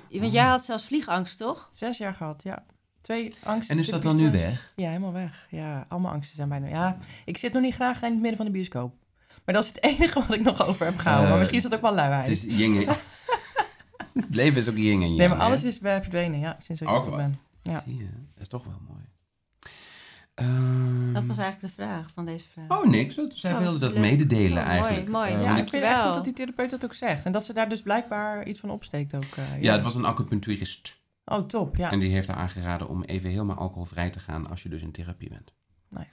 Je- want jij had zelfs vliegangst, toch? Zes jaar gehad, ja. Twee angst. En is dat dan nu weg? Ja, helemaal weg. Ja, allemaal angsten zijn bijna... Ja, ik zit nog niet graag in het midden van de bioscoop. Maar dat is het enige wat ik nog over heb gehouden. Eh, maar misschien is dat ook wel luiheid. Het is Het leven is ook yin en yang. nee, maar hè? alles is bij verdwenen, ja, sinds ik wat. ben. Ja. Zie je, dat is toch wel mooi. Ehm, Dat was eigenlijk de vraag van deze vraag. Oh, niks. Dat- Zij Oh, wilde dat leuk. mededelen Oh, mooi, eigenlijk. mooi. Eh, Ja, ik vind het echt goed dat die therapeut dat ook zegt. En dat ze daar dus blijkbaar iets van opsteekt ook. eh, ja, het was een acupuncturist. Oh, top, ja. En die heeft haar aangeraden om even helemaal alcoholvrij te gaan als je dus in therapie bent. Nice.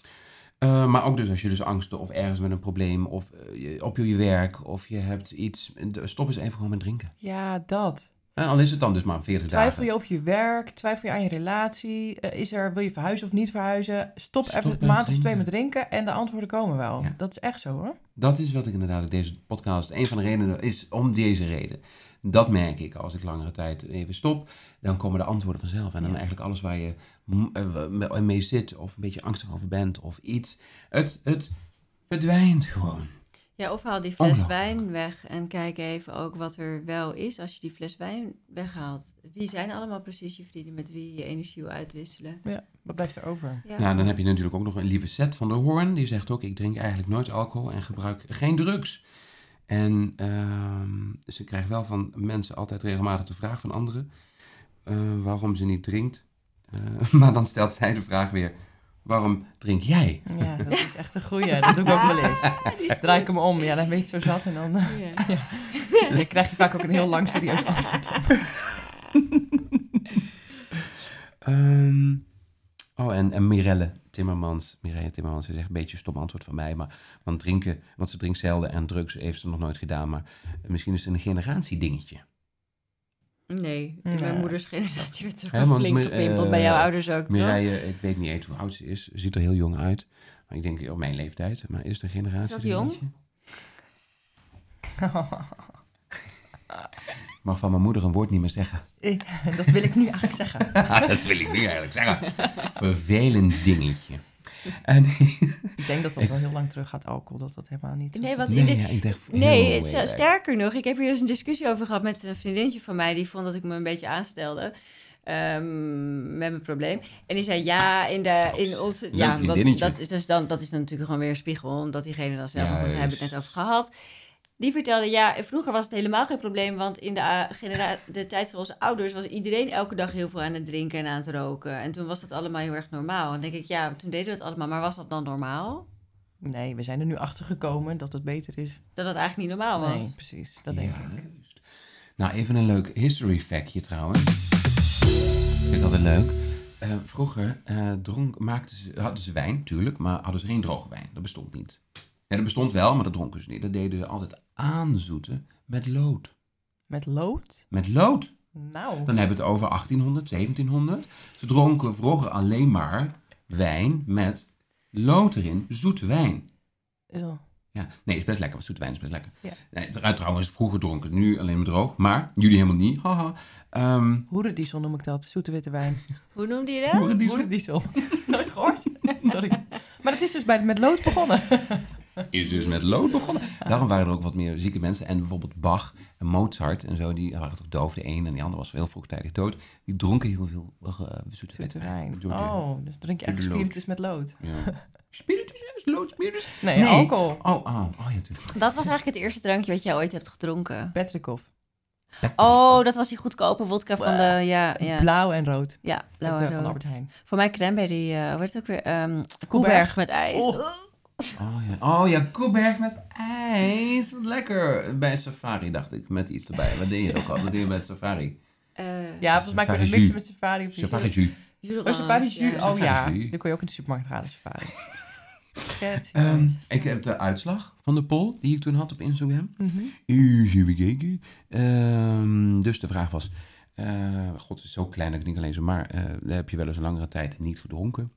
Eh, maar ook dus als je dus angsten of ergens met een probleem of je- op je werk of je hebt iets. Stop eens even gewoon met drinken. Ja, dat. Eh, al is het dan dus maar 40 Twijfel dagen. je over je werk? Twijfel je aan je relatie? Eh, is er, wil je verhuizen of niet verhuizen? Stop, Stop even een maand of twee met drinken en de antwoorden komen wel. Ja. Dat is echt zo hoor. Dat is wat ik inderdaad in deze podcast. Een van de redenen is om deze reden. Dat merk ik als ik langere tijd even stop. Dan komen de antwoorden vanzelf. En dan Ja. eigenlijk alles waar je m- eh, mee zit. Of een beetje angstig over bent. Of iets. Het, het verdwijnt gewoon. Ja, of haal die fles Ongelooflijk. wijn weg en kijk even ook wat er wel is als je die fles wijn weghaalt. Wie zijn allemaal precies je vrienden met wie je energie wil uitwisselen? Ja, wat blijft er over? Ja. Nou, dan heb je natuurlijk ook nog een lieve set van de Hoorn. Die zegt ook, ik drink eigenlijk nooit alcohol en gebruik geen drugs. En ehm, ze krijgt wel van mensen altijd regelmatig de vraag van anderen eh, waarom ze niet drinkt. Eh, maar dan stelt zij de vraag weer, waarom drink jij? Ja, dat is echt een goeie. Dat doe ik ook wel eens. Draai ik hem om, ja, dan weet je zo zat. En dan, Ja. dan krijg je vaak ook een heel lang serieus antwoord op. Ehm, oh, en, en Mirelle Timmermans, Mireille Timmermans, ze zegt een beetje een stom antwoord van mij, maar want drinken, want ze drinkt zelden en drugs heeft ze nog nooit gedaan, maar misschien is het een generatiedingetje. Nee, Nee. mijn moeders generatie werd want flink gepimpeld. eh, Bij jouw ouders ook, toch? Mireille, ik weet niet eens hoe oud ze is. Ze ziet er heel jong uit. Maar ik denk op mijn leeftijd. Maar is een generatie? Is dat jong? dingetje? Ik mag van mijn moeder een woord niet meer zeggen. Eh, dat wil ik nu eigenlijk zeggen. dat wil ik nu eigenlijk zeggen. Vervelend dingetje. En, Ik denk dat dat wel heel lang terug gaat, alcohol. Dat dat helemaal niet... Nee, want nee, in de- ja, ik dacht... Nee, sterker nog, ik heb hier eens een discussie over gehad met een vriendinnetje van mij. Die vond dat ik me een beetje aanstelde ehm, met mijn probleem. En die zei, ja, in, de, in onze... Ja, want dat is, dus dan, dat is dan natuurlijk gewoon weer een spiegel. Omdat diegene dan zelf... We hebben het net over gehad. Die vertelde, ja, vroeger was het helemaal geen probleem. Want in de, eh, de tijd van onze ouders was iedereen elke dag heel veel aan het drinken en aan het roken. En toen was dat allemaal heel erg normaal. En dan denk ik, ja, toen deden we het allemaal. Maar was dat dan normaal? Nee, we zijn er nu achter gekomen dat het beter is. Dat dat eigenlijk niet normaal was? Nee, precies. Dat denk ik. Juist. Nou, even een leuk history factje trouwens. Vind ik altijd leuk. Eh, vroeger eh, dronk, maakten ze, hadden ze wijn, tuurlijk, maar hadden ze geen droge wijn. Dat bestond niet. Ja, dat bestond wel, maar dat dronken ze niet. Dat deden ze altijd aanzoeten met lood. Met lood? Met lood. Nou. Dan hebben we het over 1800, 1700. Ze dronken vroeger alleen maar wijn met lood erin, zoete wijn. Eeuw. Ja, nee, is best lekker. want Zoete wijn is best lekker. Ja. Nee, trouwens, vroeger dronken, nu alleen maar droog. Maar jullie helemaal niet. Haha. Ehm, Hoerendiesel noem ik dat. Zoete witte wijn. Hoe noemde je dat? Hoerendiesel. Nooit gehoord? Sorry. Maar het is dus bij, met lood begonnen. Is dus met lood begonnen. Daarom waren er ook wat meer zieke mensen. En bijvoorbeeld Bach en Mozart en zo, die waren toch doof. De een en die ander was heel vroegtijdig dood. Die dronken heel veel uh, zoete Oh, dus drink je echt spiritus met lood? Ja. Spiritus, is lood, spiritus. Nee, Nee. alcohol. Oh, oh, oh ja, natuurlijk. Dat was eigenlijk het eerste drankje wat jij ooit hebt gedronken. Petrikov. Oh, dat was die goedkope vodka van de... Ja, ja. Blauw en rood. Ja, blauw en eh, van rood. Albert Heijn. Voor mij cranberry, eh hoe heet het ook weer? Ehm Koeberg met ijs. Oh. Oh ja, oh, ja Koeberg met ijs. Wat lekker. Bij een safari dacht ik, met iets erbij. Wat deed je ook al? Wat deed je bij een safari? Eh, Ja, volgens mij kun je mixen jus. met safari. of. Safari jus. Oh, safari jus. ja. Oh ja, die kon je ook in de supermarkt halen, safari. Ehm, ik heb de uitslag van de poll die ik toen had op Instagram. Mhm. Ehm, dus de vraag was... eh, God, het is zo klein dat ik niet kan lezen. Maar eh, heb je wel eens een langere tijd niet gedronken?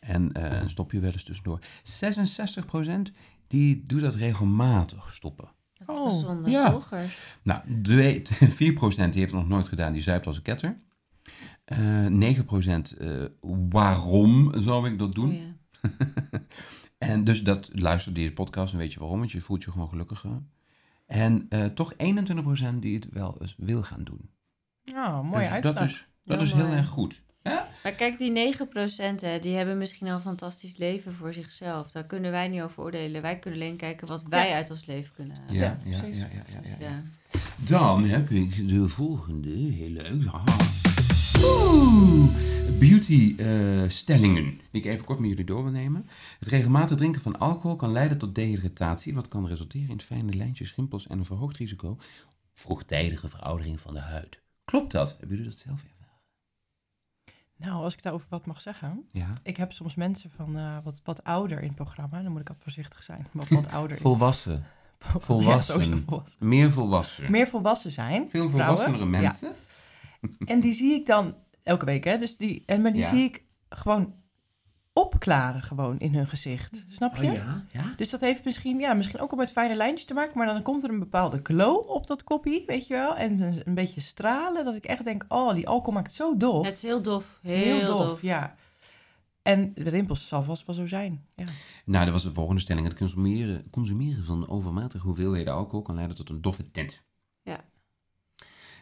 En eh, stop je wel eens tussendoor. 66% die doet dat regelmatig stoppen. Wat Oh, gezonde ja. Nou, twee- 4% die heeft het nog nooit gedaan. Die zuipt als een ketter. Eh 9% eh, waarom zou ik dat doen? Oh, ja. En dus dat luister deze podcast en weet je waarom, want je voelt je gewoon gelukkiger. En eh, toch 21% die het wel eens wil gaan doen. Oh, mooie dus uitslag. dat is, dat Heel is heel erg goed. Maar kijk, die 9% hè, die hebben misschien al een fantastisch leven voor zichzelf. Daar kunnen wij niet over oordelen. Wij kunnen alleen kijken wat wij Ja. uit ons leven kunnen halen. Ja, ja, ja, precies. ja, ja, ja, ja. Ja. Dan heb ik de volgende, heel leuk. Aha. Oeh, beauty eh, stellingen. Die ik even kort met jullie door wil nemen. Het regelmatig drinken van alcohol kan leiden tot dehydratatie, wat kan resulteren in fijne lijntjes, rimpels en een verhoogd risico vroegtijdige veroudering van de huid. Klopt dat? Hebben jullie dat zelf ervaren? Nou, als ik daarover wat mag zeggen. Ja. Ik heb soms mensen van eh, wat, wat ouder in het programma. Dan moet ik wat voorzichtig zijn. Wat, wat ouder. Volwassen. Volwassen. sowieso volwassen. Meer volwassen. Meer volwassen zijn. Veel vrouwen. volwassenere Ja. mensen. En die zie ik dan elke week, hè. Dus die, en, maar die zie ik gewoon opklaren gewoon in hun gezicht. Snap je? Oh ja? ja? Dus dat heeft misschien, ja, misschien ook al met fijne lijntjes te maken. Maar dan komt er een bepaalde glow op dat koppie, weet je wel. En een, een beetje stralen. Dat ik echt denk, oh, die alcohol maakt het zo dof. Het is heel dof. Heel, dof. ja. En de rimpels zal vast wel zo zijn. Ja. Nou, dat was de volgende stelling. Het consumeren, consumeren van overmatige hoeveelheden alcohol kan leiden tot een doffe tint. Ja.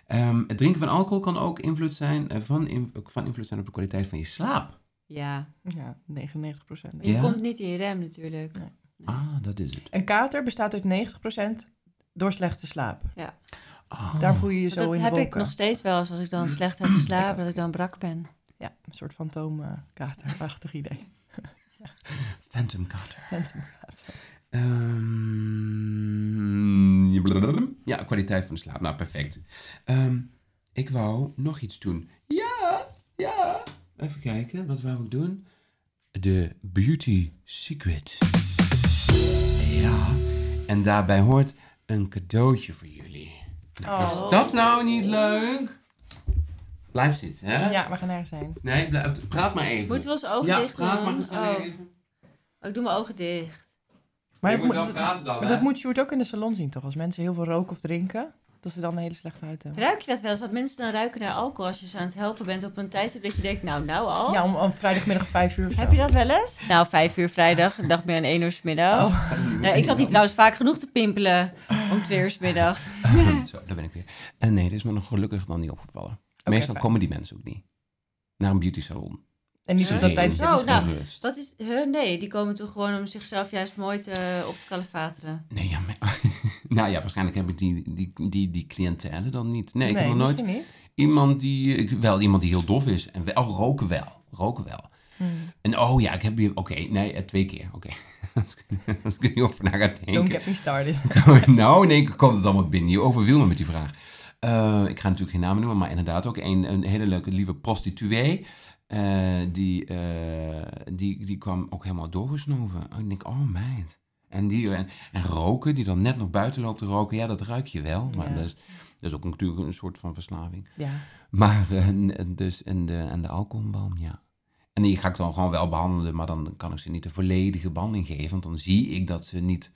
Ehm, het drinken van alcohol kan ook invloed zijn, eh, van, van invloed zijn op de kwaliteit van je slaap. Ja. ja, 99 procent. Maar je Ja? komt niet in je rem natuurlijk. Nee. Ah, dat is het. Een kater bestaat uit 90% door slechte slaap. Ah. Daar voel je je zo dat in de heb ik nog steeds wel eens als ik dan slecht heb geslapen, dat ik dan brak ben. Ja, een soort fantoomkaterachtig idee. Phantom kater. Phantomkater. Ehm, ja, kwaliteit van de slaap. Nou, perfect. Ehm, ik wou nog iets doen. Ja, ja. Even kijken, wat wou ik doen? De Beauty Secret. Ja, en daarbij hoort een cadeautje voor jullie. Nou, Oh. Is dat nou niet leuk? Blijf zitten, hè? Ja, we gaan ergens zijn. Nee, blijf, praat maar even. Moeten we ons ogen ja, dicht praat doen? maar gezellig Oh. even. Oh, ik doe mijn ogen dicht. Maar, je dat moet moet, wel praten dan, maar dat moet Sjoerd ook in de salon zien, toch? Als mensen heel veel roken of drinken, dat ze dan een hele slechte huid hebben. Ruik je dat wel eens? Dat mensen dan ruiken naar alcohol als je ze aan het helpen bent op een tijdstip dat je denkt, nou, nou al? Ja, om, om vrijdagmiddag vijf uur. Heb je dat wel eens? Nou, vijf uur vrijdag, ik dacht meer aan één uur 's middag. Oh. Nou, ik zat hier trouwens vaak genoeg te pimpelen om twee uur 's middags. Zo, daar ben ik weer. En nee, dit is me nog gelukkig nog niet opgevallen. Meestal fijn. komen die mensen ook niet. Naar een beauty salon. En niet op dat tijdstip. Zo, misschien. nou. Dat is, huh, nee, die komen toch gewoon om zichzelf juist mooi te, op te kalefateren. Nee, ja, maar, nou ja, waarschijnlijk heb ik die, die, die, die cliëntele dan niet. Nee, ik nee, heb nog nooit niet. iemand die, ik- wel iemand die heel dof is. En wel, oh, roken wel, roken wel. Hmm. En oh ja, ik heb hier, oké, nee, eh, twee keer, oké. Als ik- Als ik er niet over na ga Don't denken. get me started. nou, in één keer komt het allemaal binnen. Je overviel me met die vraag. Eh, ik ga natuurlijk geen namen noemen, maar inderdaad ook een, een hele leuke, lieve prostituee. Eh, die, eh, die, die kwam ook helemaal doorgesnoven. Oh, ik denk, oh meid. En, die, en, en roken, die dan net nog buiten loopt te roken, ja, dat ruik je wel. Maar Ja. dat, is, dat is ook natuurlijk een soort van verslaving. Ja. Maar eh, en- en dus, en, de, en de alcoholbalm, ja. En die ga ik dan gewoon wel behandelen, maar dan kan ik ze niet de volledige behandeling geven. Want dan zie ik dat ze niet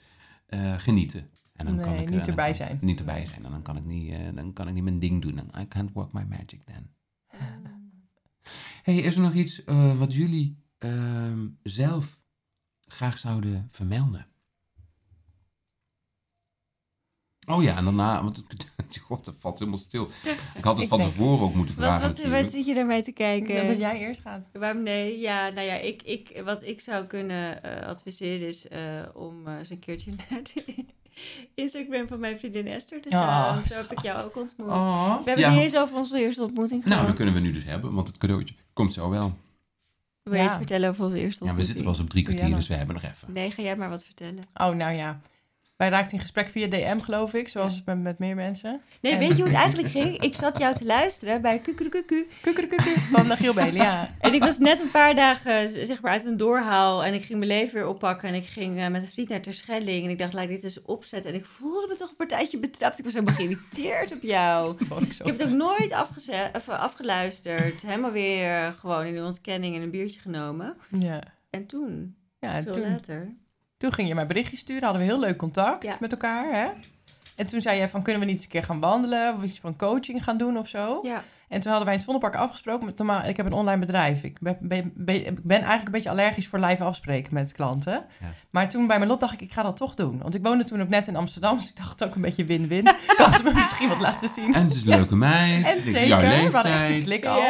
genieten. En dan kan Nee, ik, eh, niet erbij kan- zijn. Niet erbij zijn. En dan kan ik niet, dan kan ik niet mijn ding doen. I can't work my magic then. Hey, is er nog iets eh, wat jullie ehm, zelf graag zouden vermelden? Oh ja, en daarna, want het, god, dat valt helemaal stil. Ik had het Ik van denk- tevoren ook moeten Wat, vragen wat, wat zit je daarmee te kijken? dat jij eerst gaat. Waarom nee? Ja, nou ja, ik, ik, wat ik zou kunnen eh, adviseren is eh, om eens een keertje naar de Instagram van mijn vriendin Esther te gaan. Oh, Zo heb ik jou ook ontmoet. Oh, We hebben ja. niet eens over onze eerste ontmoeting Nou, gehad. dat kunnen we nu dus hebben, want het cadeautje komt zo wel. Wil je Ja. iets vertellen over onze eerste Ja, we ontmoeting? zitten wel eens op drie kwartier, dus we hebben nog even. Nee, ga jij maar wat vertellen. Oh, nou ja. Wij raakten in gesprek via DM, geloof ik. Zoals met, met meer mensen. Nee, En- weet je hoe het eigenlijk ging? Ik zat jou te luisteren bij Kukurukuku. Kukurukuku van de Giel Belen, ja. En ik was net een paar dagen zeg maar uit een doorhaal. En ik ging mijn leven weer oppakken. En ik ging eh, met een vriend naar Terschelling. En ik dacht, laat ik dit eens opzetten. En ik voelde me toch een partijtje betrapt. Ik was helemaal geïrriteerd op jou. Ik Ik heb het ook nooit afgeze- of, eh, afgeluisterd. Helemaal weer gewoon in de ontkenning en een biertje genomen. Ja. En toen, Ja, en veel toen, later. Toen ging je mij berichtjes sturen. Hadden we heel leuk contact Ja. met elkaar, hè? En toen zei jij van, kunnen we niet eens een keer gaan wandelen? Of iets van coaching gaan doen of zo? Ja, En toen hadden wij in het Vondelpark afgesproken. Met, normaal, ik heb een online bedrijf. Ik ben, eigenlijk een beetje allergisch voor live afspreken met klanten. Ja. Maar toen bij mijn lot dacht ik, ik ga dat toch doen. Want ik woonde toen ook net in Amsterdam. Dus ik dacht het ook een beetje win-win. kan ze me misschien wat laten zien. En het is een leuke meid. En zeker, jouw we hadden echt een klik al.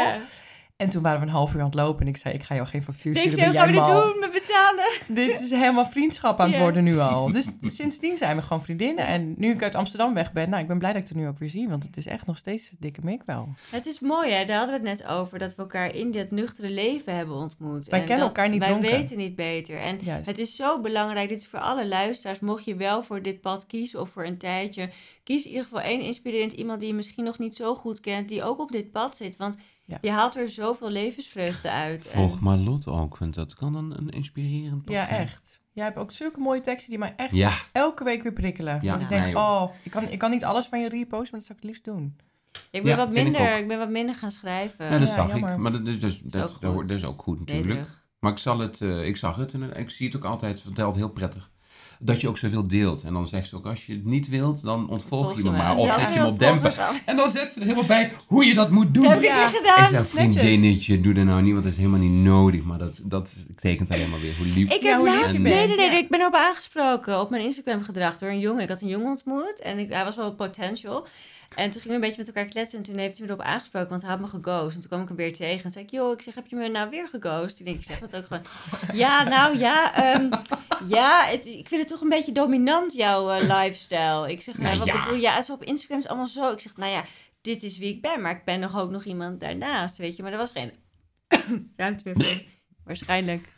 En toen waren we een half uur aan het lopen. En ik zei, ik ga jou geen factuur Nee, ik sturen. zei, gaan we dit doen? Me betalen? Dit is helemaal vriendschap aan het worden nu al. Dus sindsdien zijn we gewoon vriendinnen. En nu ik uit Amsterdam weg ben, nou, ik ben blij dat ik er nu ook weer zie. Want het is echt nog steeds dikke mik wel. Het is mooi, hè? Daar hadden we het net over. Dat we elkaar in dit nuchtere leven hebben ontmoet. Wij En kennen elkaar niet Wij dronken. weten niet beter. En Juist. het is zo belangrijk. Dit is voor alle luisteraars. Mocht je wel voor dit pad kiezen of voor een tijdje. Kies in ieder geval één inspirerend iemand die je misschien nog niet zo goed kent. Die ook op dit pad zit. Want Ja. je haalt er zoveel levensvreugde uit. En- Volg Marlot ook, want dat kan dan een inspirerend pad Ja, zijn. echt. Jij hebt ook zulke mooie teksten die mij echt Ja, elke week weer prikkelen. Ja, Want ik denk, oh, ik kan, ik kan niet alles van je reposten, maar dat zou ik het liefst doen. ik, ben Ja, wat ik minder, ook. ik, ben wat minder gaan schrijven. ja dat Ja, zag jammer. ik. Maar dat is, dus, dat, ook dat, goed. dat is ook goed natuurlijk. Nederig. Maar ik, zal het, eh, ik zag het en ik zie het ook altijd verteld heel prettig. Dat je ook zoveel deelt. En dan zegt ze ook, als je het niet wilt, dan ontvolg Volg je me maar. Of ja, zet je hem op dempen. En dan zet ze er helemaal bij hoe je dat moet doen. Dat heb ik Ja. gedaan. Ik zei, netjes. vriendinnetje, doe dat nou niet, want dat is helemaal niet nodig. Maar dat, dat betekent alleen maar weer hoe lief. Ik Ja, heb laatst, nee, nee, nee, ik ben op aangesproken op mijn Instagram gedrag door een jongen. Ik had een jongen ontmoet en ik, hij was wel potential. En toen gingen we een beetje met elkaar kletsen en toen heeft hij me erop aangesproken, want hij had me geghost. En toen kwam ik hem weer tegen en zei ik, joh, ik zeg, heb je me nou weer geghost? Ik denk, ik zeg dat ook gewoon. Ja, nou ja, ehm, ja, het, ik vind het toch een beetje dominant, jouw eh, lifestyle. Ik zeg, nou, Nou wat ja. bedoel je? Ja, op Instagram is allemaal zo. Ik zeg, nou ja, dit is wie ik ben, maar ik ben nog ook nog iemand daarnaast, weet je. Maar er was geen ruimte meer voor. Waarschijnlijk.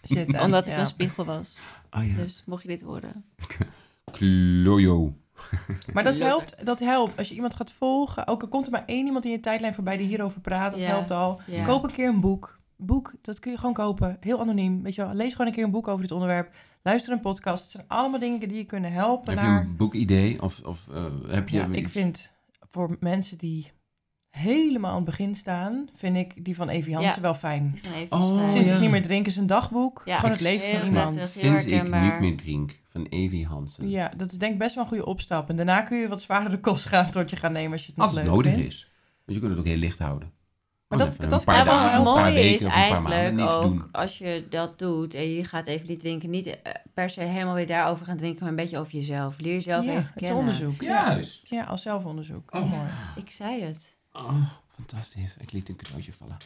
Omdat ik Ja. een spiegel was. Ah ja, Dus mocht je dit horen. klojo. Maar dat helpt, dat helpt. Als je iemand gaat volgen, ook al komt er maar één iemand in je tijdlijn voorbij die hierover praat, dat Ja. helpt al. Ja. Koop een keer een boek. Boek, dat kun je gewoon kopen. Heel anoniem. Weet je wel, lees gewoon een keer een boek over dit onderwerp. Luister een podcast. Het zijn allemaal dingen die je kunnen helpen Heb je naar... een boekidee? Of, of eh, heb je... Ja, ik vind voor mensen die helemaal aan het begin staan, vind ik die van Evie Hansen Ja. wel fijn. Oh, fijn. Sinds ja. ik niet meer drink is een dagboek. Ja, gewoon het ik- leven van iemand. prettig. Sinds ik niet meer drink. Van Evie Hansen. Ja, dat is denk ik best wel een goede opstap. En daarna kun je wat zwaardere kost gaan tot je gaat nemen als je het nog Als het leuk nodig vindt. is. Want je kunt het ook heel licht houden. Maar dat- dat Ja, dagen, het paar mooie is eigenlijk ook doen. als je dat doet en je gaat even niet drinken, niet eh, per se helemaal weer daarover gaan drinken, maar een beetje over jezelf. Leer jezelf Ja, even het kennen. onderzoek. Ja. Juist. ja, als zelfonderzoek. Oh, Oh. mooi. Ik zei het. Oh, fantastisch. Ik liet een cadeautje vallen.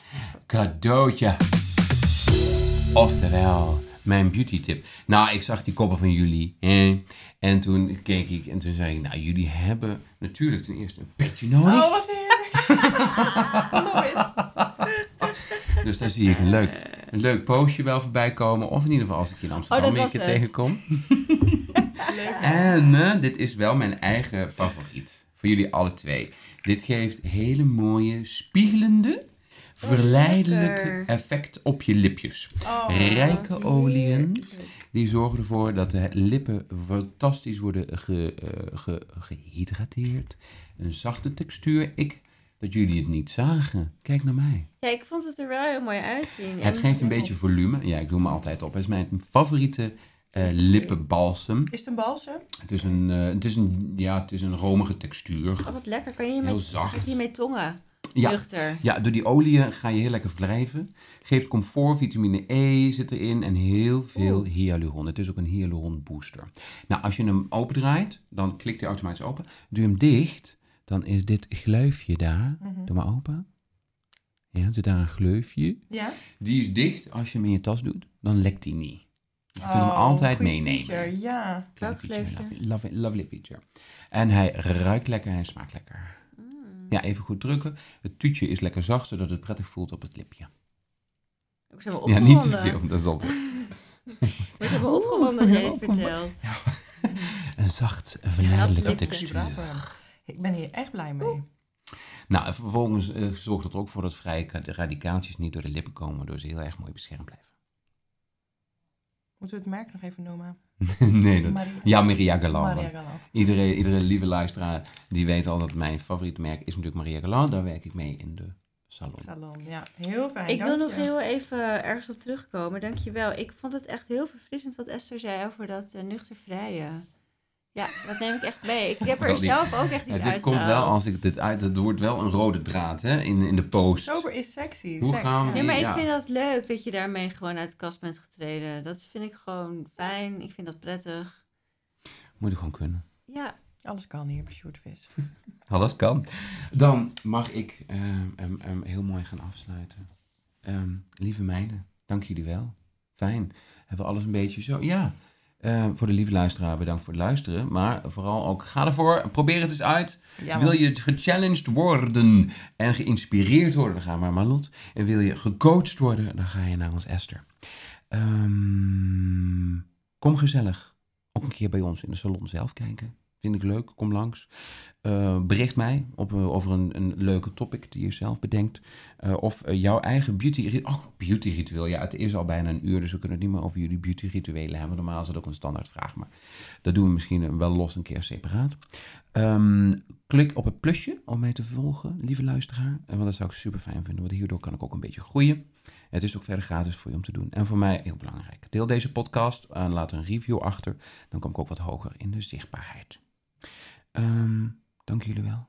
Cadeautje. Oftewel, mijn beauty tip. Nou, ik zag die koppen van jullie. Hè? En toen keek ik en toen zei ik, nou, jullie hebben natuurlijk ten eerste een petje nodig. Oh, wat heerlijk. Dus daar zie ik een leuk, een leuk postje wel voorbij komen. Of in ieder geval als ik je in Amsterdam Oh, weer was een keer tegenkom. Leuk. En eh, dit is wel mijn eigen favoriet. Voor jullie alle twee. Dit geeft hele mooie, spiegelende, verleidelijke lekker. effect op je lipjes. Oh, Rijke oliën. Die zorgen ervoor dat de lippen fantastisch worden ge, eh, ge- gehydrateerd. Een zachte textuur. Ik, dat jullie het niet zagen. Kijk naar mij. Ja, ik vond het er wel heel mooi uitzien. Het geeft een beetje volume. Ja, ik doe me altijd op. Het is mijn favoriete eh, lippenbalsem. Is het een balsem? Het is een, eh, het is een, ja, het is een romige textuur. Oh, wat lekker. Kan je hiermee, Heel zacht. Ga je hiermee tongen? Ja. Luchter. Ja, door die oliën ga je heel lekker wrijven. Geeft comfort, vitamine E zit erin en heel veel hyaluron. Het is ook een hyaluron booster. Nou, als je hem opendraait, dan klikt hij automatisch open. Doe je hem dicht, dan is dit gluifje daar. Mhm. Doe maar open. Ja, zit daar een gleufje. Ja. Die is dicht. Als je hem in je tas doet, dan lekt hij niet. Je kunt hem Oh, altijd meenemen. feature, Ja. Welk feature, lovely, lovely, feature. En hij ruikt lekker en hij smaakt lekker. Mm. Ja, even goed drukken. Het tuutje is lekker zacht, zodat het prettig voelt op het lipje. Ik Ja, niet te veel. Dat is al Ik word helemaal opgewonden als jij dit vertelt. een zacht, verleidelijke textuur. Ik ben hier echt blij mee. Nou, en vervolgens eh, zorgt het er ook voor dat vrije radicaaltjes niet door de lippen komen, waardoor ze heel erg mooi beschermd blijven. Moeten we het merk nog even noemen? nee, dat... Maria, Ja, Maria Galant. Maria Galant. Iedere, iedere lieve luisteraar die weet al dat mijn favoriete merk is natuurlijk Maria Galant. Daar werk ik mee in de salon. Salon, ja. Heel fijn. Ik wil nog heel even ergens op terugkomen. Dankjewel. Ik vond het echt heel verfrissend wat Esther zei over dat uh, nuchter vrije. Ja, dat neem ik echt mee. Ik heb er die- zelf ook echt iets Ja, uit dit komt wel, als ik dit uit, het wordt wel een rode draad hè, in, in de post. Sober is sexy. Hoe seks, gaan we ja. Nee, maar ik Ja. vind dat leuk dat je daarmee gewoon uit de kast bent getreden. Dat vind ik gewoon fijn. Ik vind dat prettig. Moet ik gewoon kunnen. Ja, Alles kan hier bij Shortvis. Alles kan. Dan mag ik ehm, ehm, ehm, heel mooi gaan afsluiten. Ehm, lieve meiden, dank jullie wel. Fijn. Hebben we alles een beetje zo? Ja. Ehm, voor de lieve luisteraar, bedankt voor het luisteren. Maar vooral ook, ga ervoor. Probeer het eens uit. Ja, wil je gechallenged worden en geïnspireerd worden, dan ga maar Marlot. En wil je gecoacht worden, dan ga je naar ons Esther. Ehm, kom gezellig ook een keer bij ons in de salon zelf kijken. Vind ik leuk, kom langs. Eh, bericht mij op, eh, over een, een leuke topic die je zelf bedenkt. Eh, of jouw eigen beauty, oh, beauty ritueel. Ja, het is al bijna een uur, dus we kunnen het niet meer over jullie beauty rituelen hebben. Normaal is dat ook een standaard vraag, maar dat doen we misschien wel los een keer separaat. Ehm, klik op het plusje om mij te volgen, lieve luisteraar. Want dat zou ik super fijn vinden, want hierdoor kan ik ook een beetje groeien. Het is ook verder gratis voor je om te doen. En voor mij heel belangrijk. Deel deze podcast en laat een review achter. Dan kom ik ook wat hoger in de zichtbaarheid. Ehm, dank jullie wel.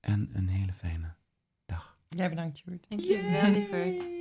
En een hele fijne dag. Jij bedankt, Sjoerd. dankjewel, lieverd.